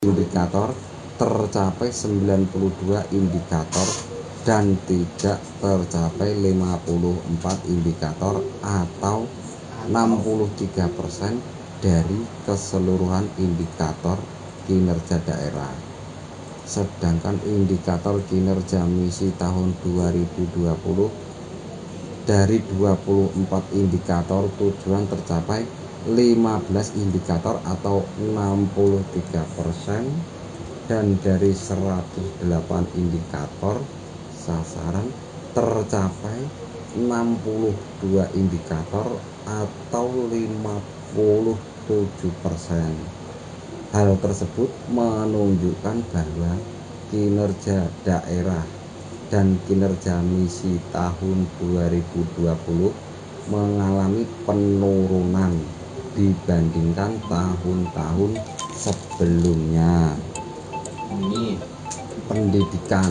indikator tercapai 92 indikator dan tidak tercapai 54 indikator atau 63% dari keseluruhan indikator kinerja daerah. Sedangkan indikator kinerja misi tahun 2020 dari 24 indikator tujuan tercapai 15 indikator atau 63% dan dari 108 indikator sasaran tercapai 62 indikator atau 57% hal tersebut menunjukkan bahwa kinerja daerah dan kinerja misi tahun 2020 mengalami penurunan dibandingkan tahun-tahun sebelumnya. Pendidikan